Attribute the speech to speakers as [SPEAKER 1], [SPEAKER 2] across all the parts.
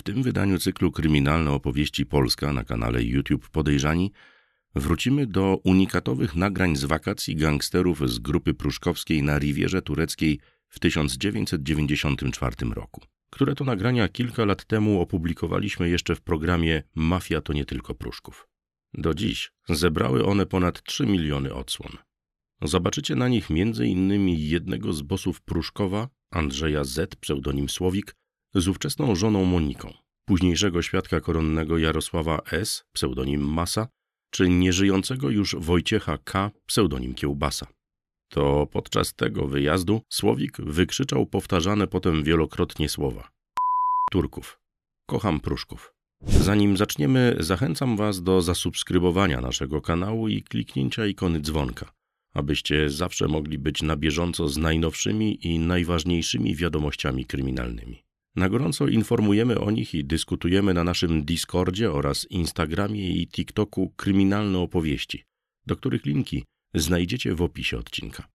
[SPEAKER 1] W tym wydaniu cyklu Kryminalne opowieści Polska na kanale YouTube Podejrzani wrócimy do unikatowych nagrań z wakacji gangsterów z grupy pruszkowskiej na Riwierze Tureckiej w 1994 roku. Które to nagrania kilka lat temu opublikowaliśmy jeszcze w programie Mafia to nie tylko Pruszków. Do dziś zebrały one ponad 3 miliony odsłon. Zobaczycie na nich m.in. jednego z bosów Pruszkowa, Andrzeja Z, pseudonim Słowik, z ówczesną żoną Moniką, późniejszego świadka koronnego Jarosława S, pseudonim Masa, czy nieżyjącego już Wojciecha K, pseudonim Kiełbasa. To podczas tego wyjazdu Słowik wykrzyczał powtarzane potem wielokrotnie słowa: Turków. Kocham Pruszków. Zanim zaczniemy, zachęcam Was do zasubskrybowania naszego kanału i kliknięcia ikony dzwonka, abyście zawsze mogli być na bieżąco z najnowszymi i najważniejszymi wiadomościami kryminalnymi. Na gorąco informujemy o nich i dyskutujemy na naszym Discordzie oraz Instagramie i TikToku kryminalne opowieści, do których linki znajdziecie w opisie odcinka.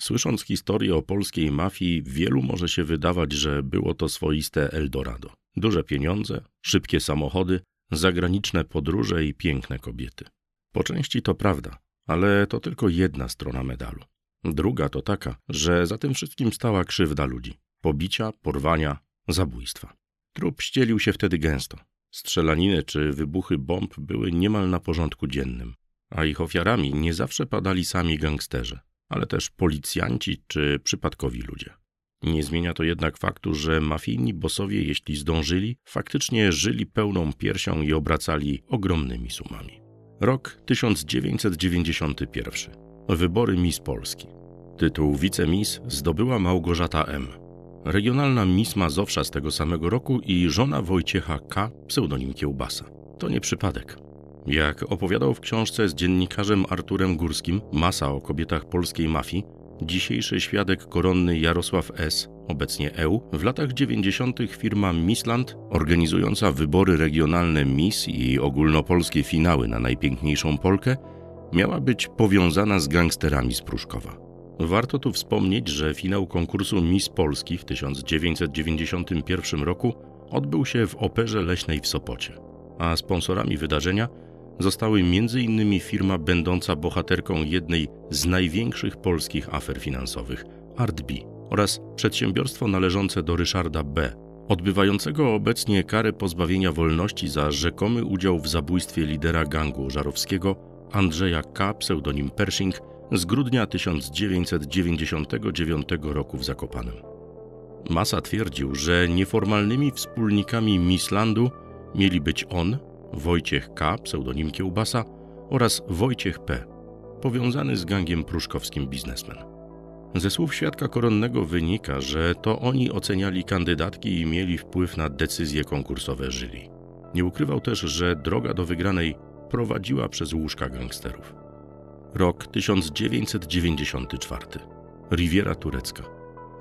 [SPEAKER 1] Słysząc historię o polskiej mafii, wielu może się wydawać, że było to swoiste Eldorado. Duże pieniądze, szybkie samochody, zagraniczne podróże i piękne kobiety. Po części to prawda, ale to tylko jedna strona medalu. Druga to taka, że za tym wszystkim stała krzywda ludzi. Pobicia, porwania, zabójstwa. Trup ścielił się wtedy gęsto. Strzelaniny czy wybuchy bomb były niemal na porządku dziennym, a ich ofiarami nie zawsze padali sami gangsterzy, ale też policjanci czy przypadkowi ludzie. Nie zmienia to jednak faktu, że mafijni bosowie, jeśli zdążyli, faktycznie żyli pełną piersią i obracali ogromnymi sumami. Rok 1991. Wybory Miss Polski. Tytuł wicemis zdobyła Małgorzata M regionalna Miss Mazowsza z tego samego roku i żona Wojciecha K., pseudonim Kiełbasa. To nie przypadek. Jak opowiadał w książce z dziennikarzem Arturem Górskim Masa o kobietach polskiej mafii, dzisiejszy świadek koronny Jarosław S., obecnie EU, w latach 90. firma Missland, organizująca wybory regionalne Miss i ogólnopolskie finały na najpiękniejszą Polkę, miała być powiązana z gangsterami z Pruszkowa. Warto tu wspomnieć, że finał konkursu Miss Polski w 1991 roku odbył się w Operze Leśnej w Sopocie, a sponsorami wydarzenia zostały m.in. firma będąca bohaterką jednej z największych polskich afer finansowych ArtB oraz przedsiębiorstwo należące do Ryszarda B., odbywającego obecnie karę pozbawienia wolności za rzekomy udział w zabójstwie lidera gangu żarowskiego Andrzeja K., pseudonim Pershing, z grudnia 1999 roku w Zakopanem. Masa twierdził, że nieformalnymi wspólnikami Mislandu mieli być on, Wojciech K., pseudonim Kiełbasa, oraz Wojciech P., powiązany z gangiem pruszkowskim biznesmen. Ze słów świadka koronnego wynika, że to oni oceniali kandydatki i mieli wpływ na decyzje konkursowe żyli. Nie ukrywał też, że droga do wygranej prowadziła przez łóżka gangsterów. Rok 1994. Riviera Turecka.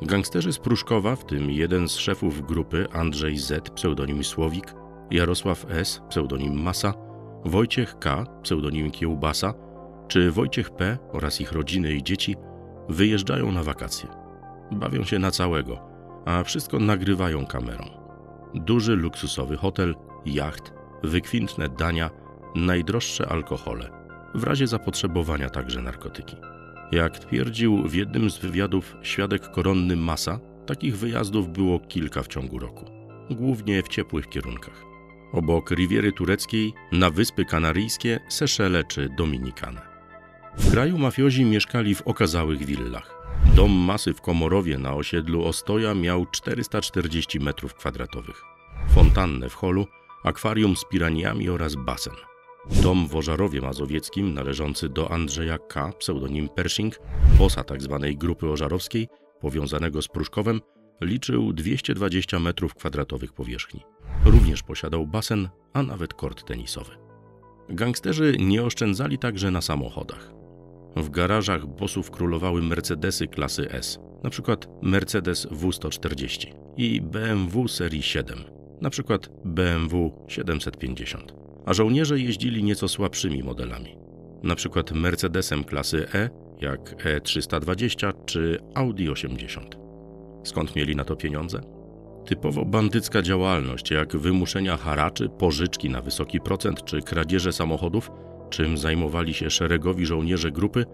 [SPEAKER 1] Gangsterzy z Pruszkowa, w tym jeden z szefów grupy Andrzej Z, pseudonim Słowik, Jarosław S, pseudonim Masa, Wojciech K, pseudonim Kiełbasa, czy Wojciech P oraz ich rodziny i dzieci wyjeżdżają na wakacje. Bawią się na całego, a wszystko nagrywają kamerą. Duży luksusowy hotel, jacht, wykwintne dania, najdroższe alkohole – w razie zapotrzebowania także narkotyki. Jak twierdził w jednym z wywiadów świadek koronny Masa, takich wyjazdów było kilka w ciągu roku, głównie w ciepłych kierunkach. Obok Riwiery Tureckiej, na Wyspy Kanaryjskie, Seszele czy Dominikanę. W kraju mafiozi mieszkali w okazałych willach. Dom Masy w Komorowie na osiedlu Ostoja miał 440 m2, fontannę w holu, akwarium z piraniami oraz basen. Dom w Ożarowie Mazowieckim, należący do Andrzeja K., pseudonim Pershing, bossa tzw. Tak grupy ożarowskiej, powiązanego z Pruszkowem, liczył 220 m2 powierzchni. Również posiadał basen, a nawet kort tenisowy. Gangsterzy nie oszczędzali także na samochodach. W garażach bossów królowały Mercedesy klasy S, np. Mercedes W140 i BMW serii 7, np. BMW 750 a żołnierze jeździli nieco słabszymi modelami, np. Mercedesem klasy E, jak E320 czy Audi 80. Skąd mieli na to pieniądze? Typowo bandycka działalność, jak wymuszenia haraczy, pożyczki na wysoki procent czy kradzieże samochodów, czym zajmowali się szeregowi żołnierze grupy,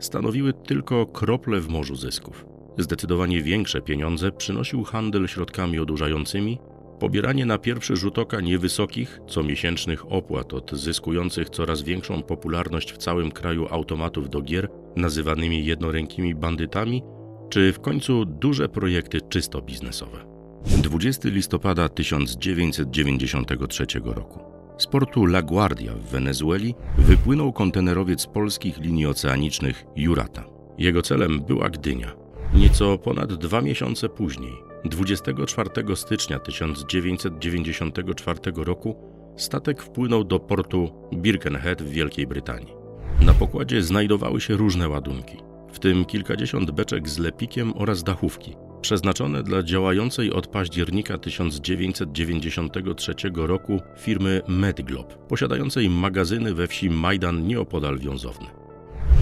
[SPEAKER 1] stanowiły tylko krople w morzu zysków. Zdecydowanie większe pieniądze przynosił handel środkami odurzającymi, pobieranie na pierwszy rzut oka niewysokich, comiesięcznych opłat od zyskujących coraz większą popularność w całym kraju automatów do gier, nazywanymi jednorękimi bandytami, czy w końcu duże projekty czysto biznesowe. 20 listopada 1993 roku. Z portu La Guardia w Wenezueli wypłynął kontenerowiec polskich linii oceanicznych Jurata. Jego celem była Gdynia. Nieco ponad dwa miesiące później, 24 stycznia 1994 roku, statek wpłynął do portu Birkenhead w Wielkiej Brytanii. Na pokładzie znajdowały się różne ładunki, w tym kilkadziesiąt beczek z lepikiem oraz dachówki, przeznaczone dla działającej od października 1993 roku firmy Medglob, posiadającej magazyny we wsi Majdan nieopodal Wiązowny.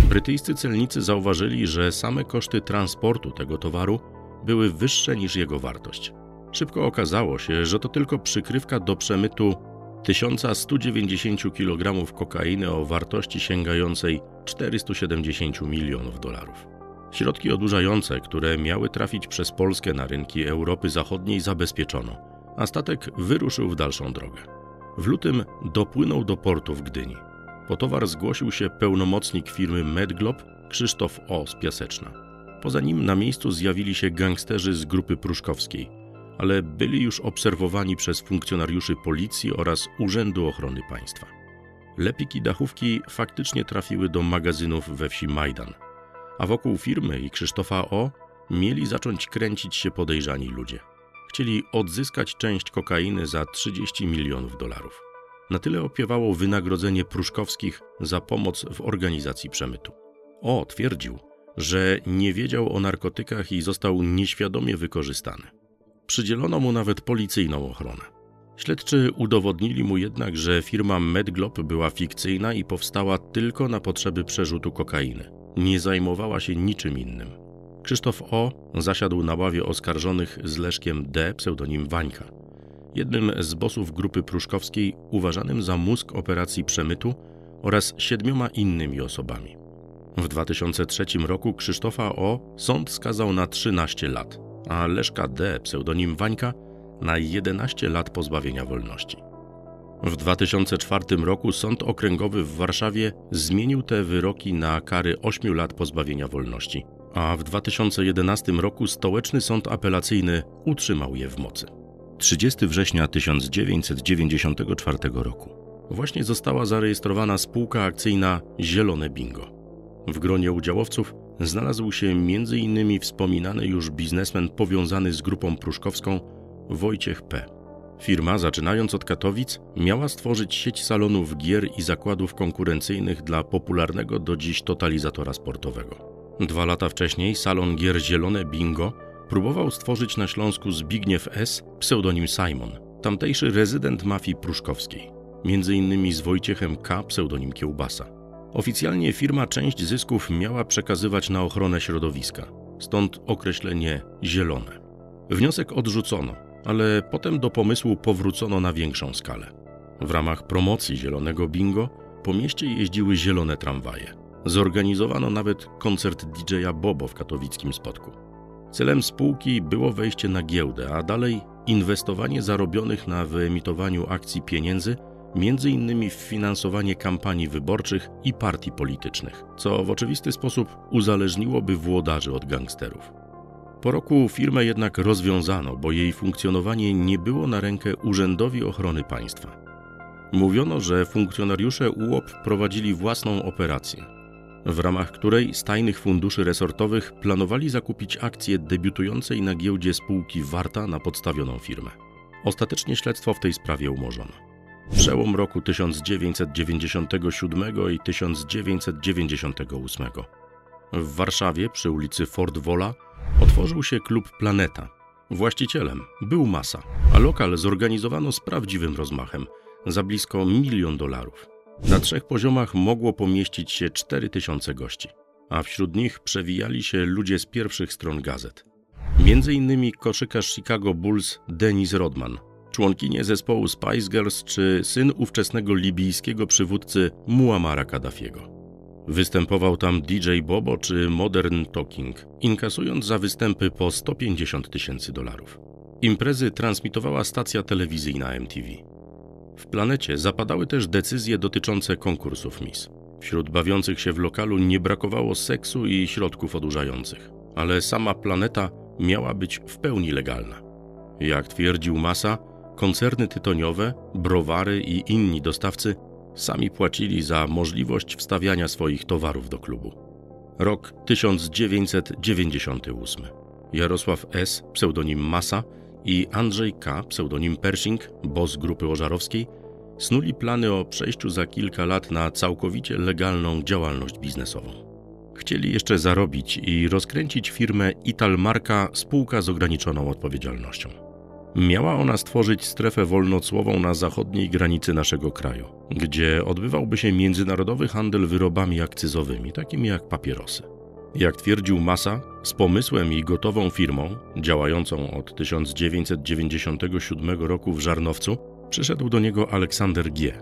[SPEAKER 1] Brytyjscy celnicy zauważyli, że same koszty transportu tego towaru były wyższe niż jego wartość. Szybko okazało się, że to tylko przykrywka do przemytu 1190 kg kokainy o wartości sięgającej 470 milionów dolarów. Środki odurzające, które miały trafić przez Polskę na rynki Europy Zachodniej, zabezpieczono, a statek wyruszył w dalszą drogę. W lutym dopłynął do portu w Gdyni. Po towar zgłosił się pełnomocnik firmy Medglob Krzysztof O. z Piaseczna. Poza nim na miejscu zjawili się gangsterzy z grupy pruszkowskiej, ale byli już obserwowani przez funkcjonariuszy policji oraz Urzędu Ochrony Państwa. Lepiki dachówki faktycznie trafiły do magazynów we wsi Majdan, a wokół firmy i Krzysztofa O. mieli zacząć kręcić się podejrzani ludzie. Chcieli odzyskać część kokainy za 30 milionów dolarów. Na tyle opiewało wynagrodzenie Pruszkowskich za pomoc w organizacji przemytu. O twierdził, że nie wiedział o narkotykach i został nieświadomie wykorzystany. Przydzielono mu nawet policyjną ochronę. Śledczy udowodnili mu jednak, że firma Medglob była fikcyjna i powstała tylko na potrzeby przerzutu kokainy. Nie zajmowała się niczym innym. Krzysztof O. zasiadł na ławie oskarżonych z Leszkiem D., pseudonim Wańka, jednym z bosów grupy pruszkowskiej uważanym za mózg operacji przemytu oraz siedmioma innymi osobami. W 2003 roku Krzysztofa O. sąd skazał na 13 lat, a Leszka D., pseudonim Wańka, na 11 lat pozbawienia wolności. W 2004 roku Sąd Okręgowy w Warszawie zmienił te wyroki na kary 8 lat pozbawienia wolności, a w 2011 roku Stołeczny Sąd Apelacyjny utrzymał je w mocy. 30 września 1994 roku. Właśnie została zarejestrowana spółka akcyjna Zielone Bingo. W gronie udziałowców znalazł się m.in. wspominany już biznesmen powiązany z grupą pruszkowską Wojciech P. Firma, zaczynając od Katowic, miała stworzyć sieć salonów gier i zakładów konkurencyjnych dla popularnego do dziś totalizatora sportowego. Dwa lata wcześniej salon gier Zielone Bingo próbował stworzyć na Śląsku Zbigniew S., pseudonim Simon, tamtejszy rezydent mafii pruszkowskiej, między innymi z Wojciechem K., pseudonim Kiełbasa. Oficjalnie firma część zysków miała przekazywać na ochronę środowiska, stąd określenie zielone. Wniosek odrzucono, ale potem do pomysłu powrócono na większą skalę. W ramach promocji zielonego bingo po mieście jeździły zielone tramwaje. Zorganizowano nawet koncert DJ-a Bobo w katowickim spotku. Celem spółki było wejście na giełdę, a dalej inwestowanie zarobionych na wyemitowaniu akcji pieniędzy, innymi w finansowanie kampanii wyborczych i partii politycznych, co w oczywisty sposób uzależniłoby włodarzy od gangsterów. Po roku firmę jednak rozwiązano, bo jej funkcjonowanie nie było na rękę Urzędowi Ochrony Państwa. Mówiono, że funkcjonariusze UOP prowadzili własną operację, w ramach której z tajnych funduszy resortowych planowali zakupić akcje debiutującej na giełdzie spółki Warta na podstawioną firmę. Ostatecznie śledztwo w tej sprawie umorzono. Przełom roku 1997 i 1998. W Warszawie przy ulicy Fort Wola otworzył się klub Planeta. Właścicielem był Masa, a lokal zorganizowano z prawdziwym rozmachem za blisko milion dolarów. Na trzech poziomach mogło pomieścić się 4000 gości, a wśród nich przewijali się ludzie z pierwszych stron gazet. Między innymi koszykarz Chicago Bulls Dennis Rodman, członkinię zespołu Spice Girls czy syn ówczesnego libijskiego przywódcy Muammara Kaddafiego. Występował tam DJ Bobo czy Modern Talking, inkasując za występy po 150 tysięcy dolarów. Imprezy transmitowała stacja telewizyjna MTV. W planecie zapadały też decyzje dotyczące konkursów Miss. Wśród bawiących się w lokalu nie brakowało seksu i środków odurzających, ale sama planeta miała być w pełni legalna. Jak twierdził Massa, koncerny tytoniowe, browary i inni dostawcy sami płacili za możliwość wstawiania swoich towarów do klubu. Rok 1998. Jarosław S., pseudonim Massa, i Andrzej K., pseudonim Pershing, boss grupy ożarowskiej, snuli plany o przejściu za kilka lat na całkowicie legalną działalność biznesową. Chcieli jeszcze zarobić i rozkręcić firmę Italmarka spółka z ograniczoną odpowiedzialnością. Miała ona stworzyć strefę wolnocłową na zachodniej granicy naszego kraju, gdzie odbywałby się międzynarodowy handel wyrobami akcyzowymi, takimi jak papierosy. Jak twierdził Massa, z pomysłem i gotową firmą, działającą od 1997 roku w Żarnowcu, przyszedł do niego Aleksander G.,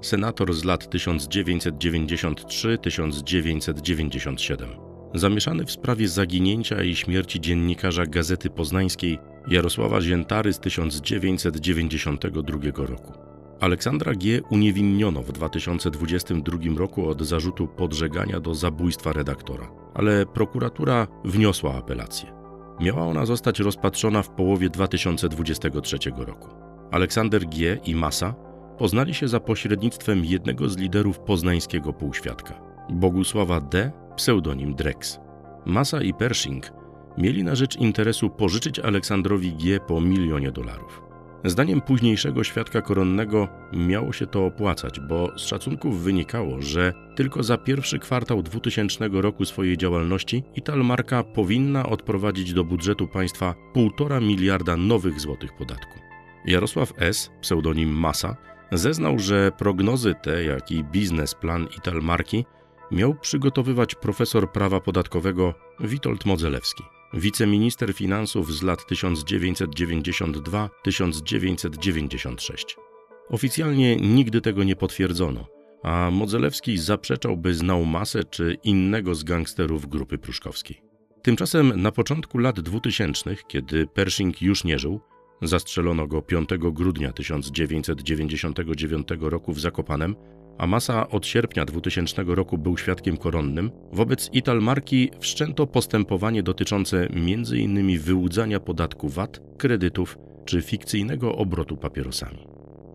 [SPEAKER 1] senator z lat 1993-1997. Zamieszany w sprawie zaginięcia i śmierci dziennikarza Gazety Poznańskiej Jarosława Ziętary z 1992 roku. Aleksandra G. uniewinniono w 2022 roku od zarzutu podżegania do zabójstwa redaktora, ale prokuratura wniosła apelację. Miała ona zostać rozpatrzona w połowie 2023 roku. Aleksander G. i Masa poznali się za pośrednictwem jednego z liderów poznańskiego półświadka, Bogusława D., pseudonim Drex. Masa i Pershing mieli na rzecz interesu pożyczyć Aleksandrowi G. po milionie dolarów. Zdaniem późniejszego świadka koronnego miało się to opłacać, bo z szacunków wynikało, że tylko za pierwszy kwartał 2000 roku swojej działalności Italmarka powinna odprowadzić do budżetu państwa 1,5 miliarda nowych złotych podatku. Jarosław S., pseudonim Masa, zeznał, że prognozy te, jak i biznesplan Italmarki miał przygotowywać profesor prawa podatkowego Witold Modzelewski wiceminister finansów z lat 1992-1996. Oficjalnie nigdy tego nie potwierdzono, a Modzelewski zaprzeczał, by znał masę czy innego z gangsterów grupy pruszkowskiej. Tymczasem na początku lat 2000, kiedy Pershing już nie żył, zastrzelono go 5 grudnia 1999 roku w Zakopanem, a Masa od sierpnia 2000 roku był świadkiem koronnym, wobec Italmarki wszczęto postępowanie dotyczące m.in. wyłudzania podatku VAT, kredytów czy fikcyjnego obrotu papierosami.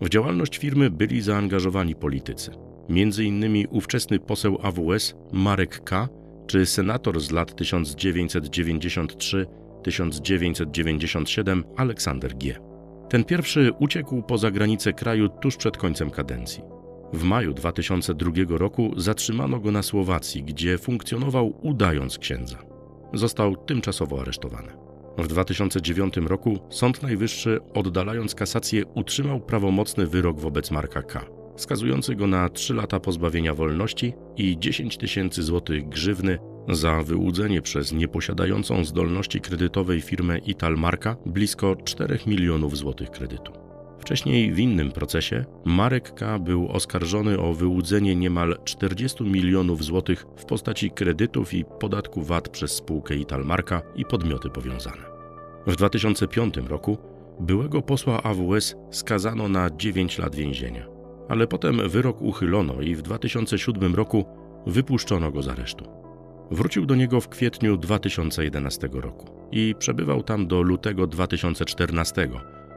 [SPEAKER 1] W działalność firmy byli zaangażowani politycy, m.in. ówczesny poseł AWS Marek K., czy senator z lat 1993-1997 Aleksander G. Ten pierwszy uciekł poza granice kraju tuż przed końcem kadencji. W maju 2002 roku zatrzymano go na Słowacji, gdzie funkcjonował udając księdza. Został tymczasowo aresztowany. W 2009 roku Sąd Najwyższy, oddalając kasację, utrzymał prawomocny wyrok wobec Marka K., skazujący go na 3 lata pozbawienia wolności i 10 tysięcy złotych grzywny za wyłudzenie przez nieposiadającą zdolności kredytowej firmę Italmarka blisko 4 milionów złotych kredytu. Wcześniej w innym procesie Marek K. był oskarżony o wyłudzenie niemal 40 milionów złotych w postaci kredytów i podatku VAT przez spółkę Italmarka i podmioty powiązane. W 2005 roku byłego posła AWS skazano na 9 lat więzienia, ale potem wyrok uchylono i w 2007 roku wypuszczono go z aresztu. Wrócił do niego w kwietniu 2011 roku i przebywał tam do lutego 2014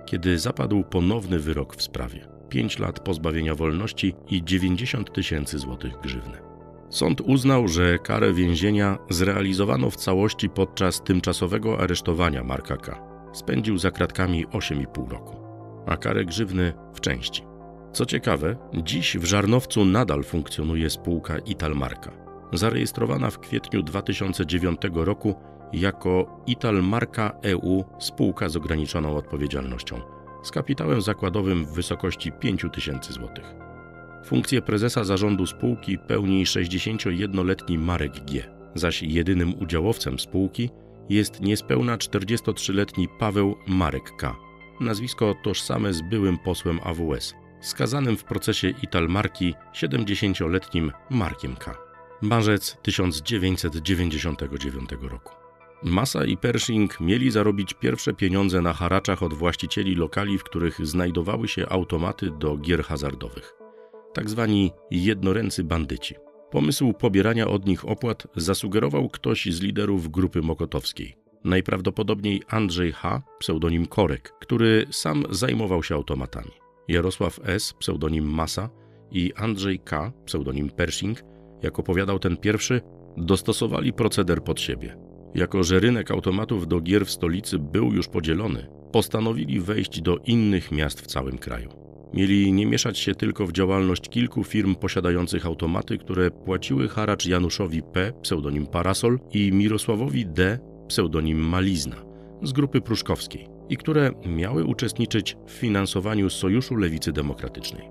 [SPEAKER 1] kiedy zapadł ponowny wyrok w sprawie 5 lat pozbawienia wolności i 90 tysięcy złotych grzywny. Sąd uznał, że karę więzienia zrealizowano w całości podczas tymczasowego aresztowania Marka K. Spędził za kratkami 8,5 roku, a karę grzywny w części. Co ciekawe, dziś w Żarnowcu nadal funkcjonuje spółka Italmarka, zarejestrowana w kwietniu 2009 roku jako Italmarka EU spółka z ograniczoną odpowiedzialnością z kapitałem zakładowym w wysokości 5 tysięcy złotych. Funkcję prezesa zarządu spółki pełni 61-letni Marek G., zaś jedynym udziałowcem spółki jest niespełna 43-letni Paweł Marek K. Nazwisko tożsame z byłym posłem AWS, skazanym w procesie Italmarki 70-letnim Markiem K. Marzec 1999 roku. Massa i Pershing mieli zarobić pierwsze pieniądze na haraczach od właścicieli lokali, w których znajdowały się automaty do gier hazardowych. Tak zwani jednoręcy bandyci. Pomysł pobierania od nich opłat zasugerował ktoś z liderów grupy mokotowskiej. Najprawdopodobniej Andrzej H., pseudonim Korek, który sam zajmował się automatami. Jarosław S., pseudonim Masa i Andrzej K., pseudonim Pershing, jak opowiadał ten pierwszy, dostosowali proceder pod siebie. Jako że rynek automatów do gier w stolicy był już podzielony, postanowili wejść do innych miast w całym kraju. Mieli nie mieszać się tylko w działalność kilku firm posiadających automaty, które płaciły haracz Januszowi P, pseudonim Parasol, i Mirosławowi D, pseudonim Malizna, z grupy pruszkowskiej, i które miały uczestniczyć w finansowaniu Sojuszu Lewicy Demokratycznej.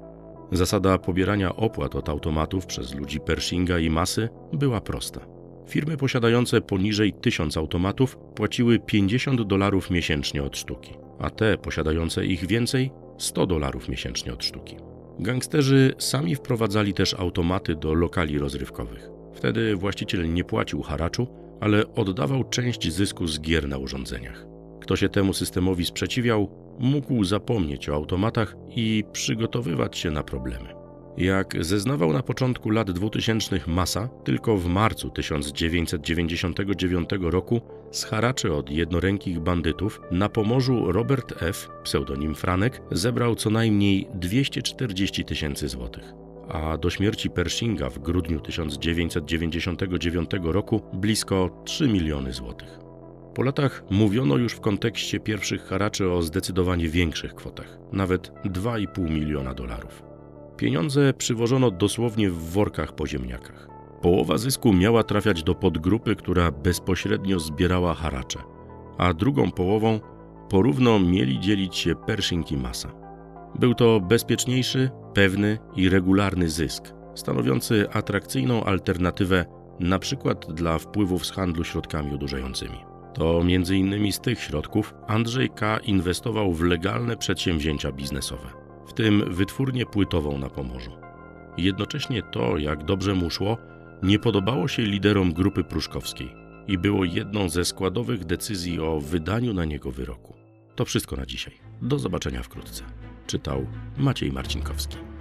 [SPEAKER 1] Zasada pobierania opłat od automatów przez ludzi Pershinga i Masy była prosta. Firmy posiadające poniżej 1000 automatów płaciły 50 dolarów miesięcznie od sztuki, a te posiadające ich więcej 100 dolarów miesięcznie od sztuki. Gangsterzy sami wprowadzali też automaty do lokali rozrywkowych. Wtedy właściciel nie płacił haraczu, ale oddawał część zysku z gier na urządzeniach. Kto się temu systemowi sprzeciwiał, mógł zapomnieć o automatach i przygotowywać się na problemy. Jak zeznawał na początku lat 2000 Masa, tylko w marcu 1999 roku z haraczy od jednorękich bandytów na Pomorzu Robert F., pseudonim Franek, zebrał co najmniej 240 tysięcy złotych. A do śmierci Pershinga w grudniu 1999 roku blisko 3 miliony złotych. Po latach mówiono już w kontekście pierwszych haraczy o zdecydowanie większych kwotach, nawet 2,5 miliona dolarów. Pieniądze przywożono dosłownie w workach po ziemniakach. Połowa zysku miała trafiać do podgrupy, która bezpośrednio zbierała haracze, a drugą połową porówno mieli dzielić się Pershing i Masa. Był to bezpieczniejszy, pewny i regularny zysk, stanowiący atrakcyjną alternatywę na przykład dla wpływów z handlu środkami odurzającymi. To między innymi z tych środków Andrzej K. inwestował w legalne przedsięwzięcia biznesowe w tym wytwórnię płytową na Pomorzu. Jednocześnie to, jak dobrze mu szło, nie podobało się liderom grupy pruszkowskiej i było jedną ze składowych decyzji o wydaniu na niego wyroku. To wszystko na dzisiaj. Do zobaczenia wkrótce. Czytał Maciej Marcinkowski.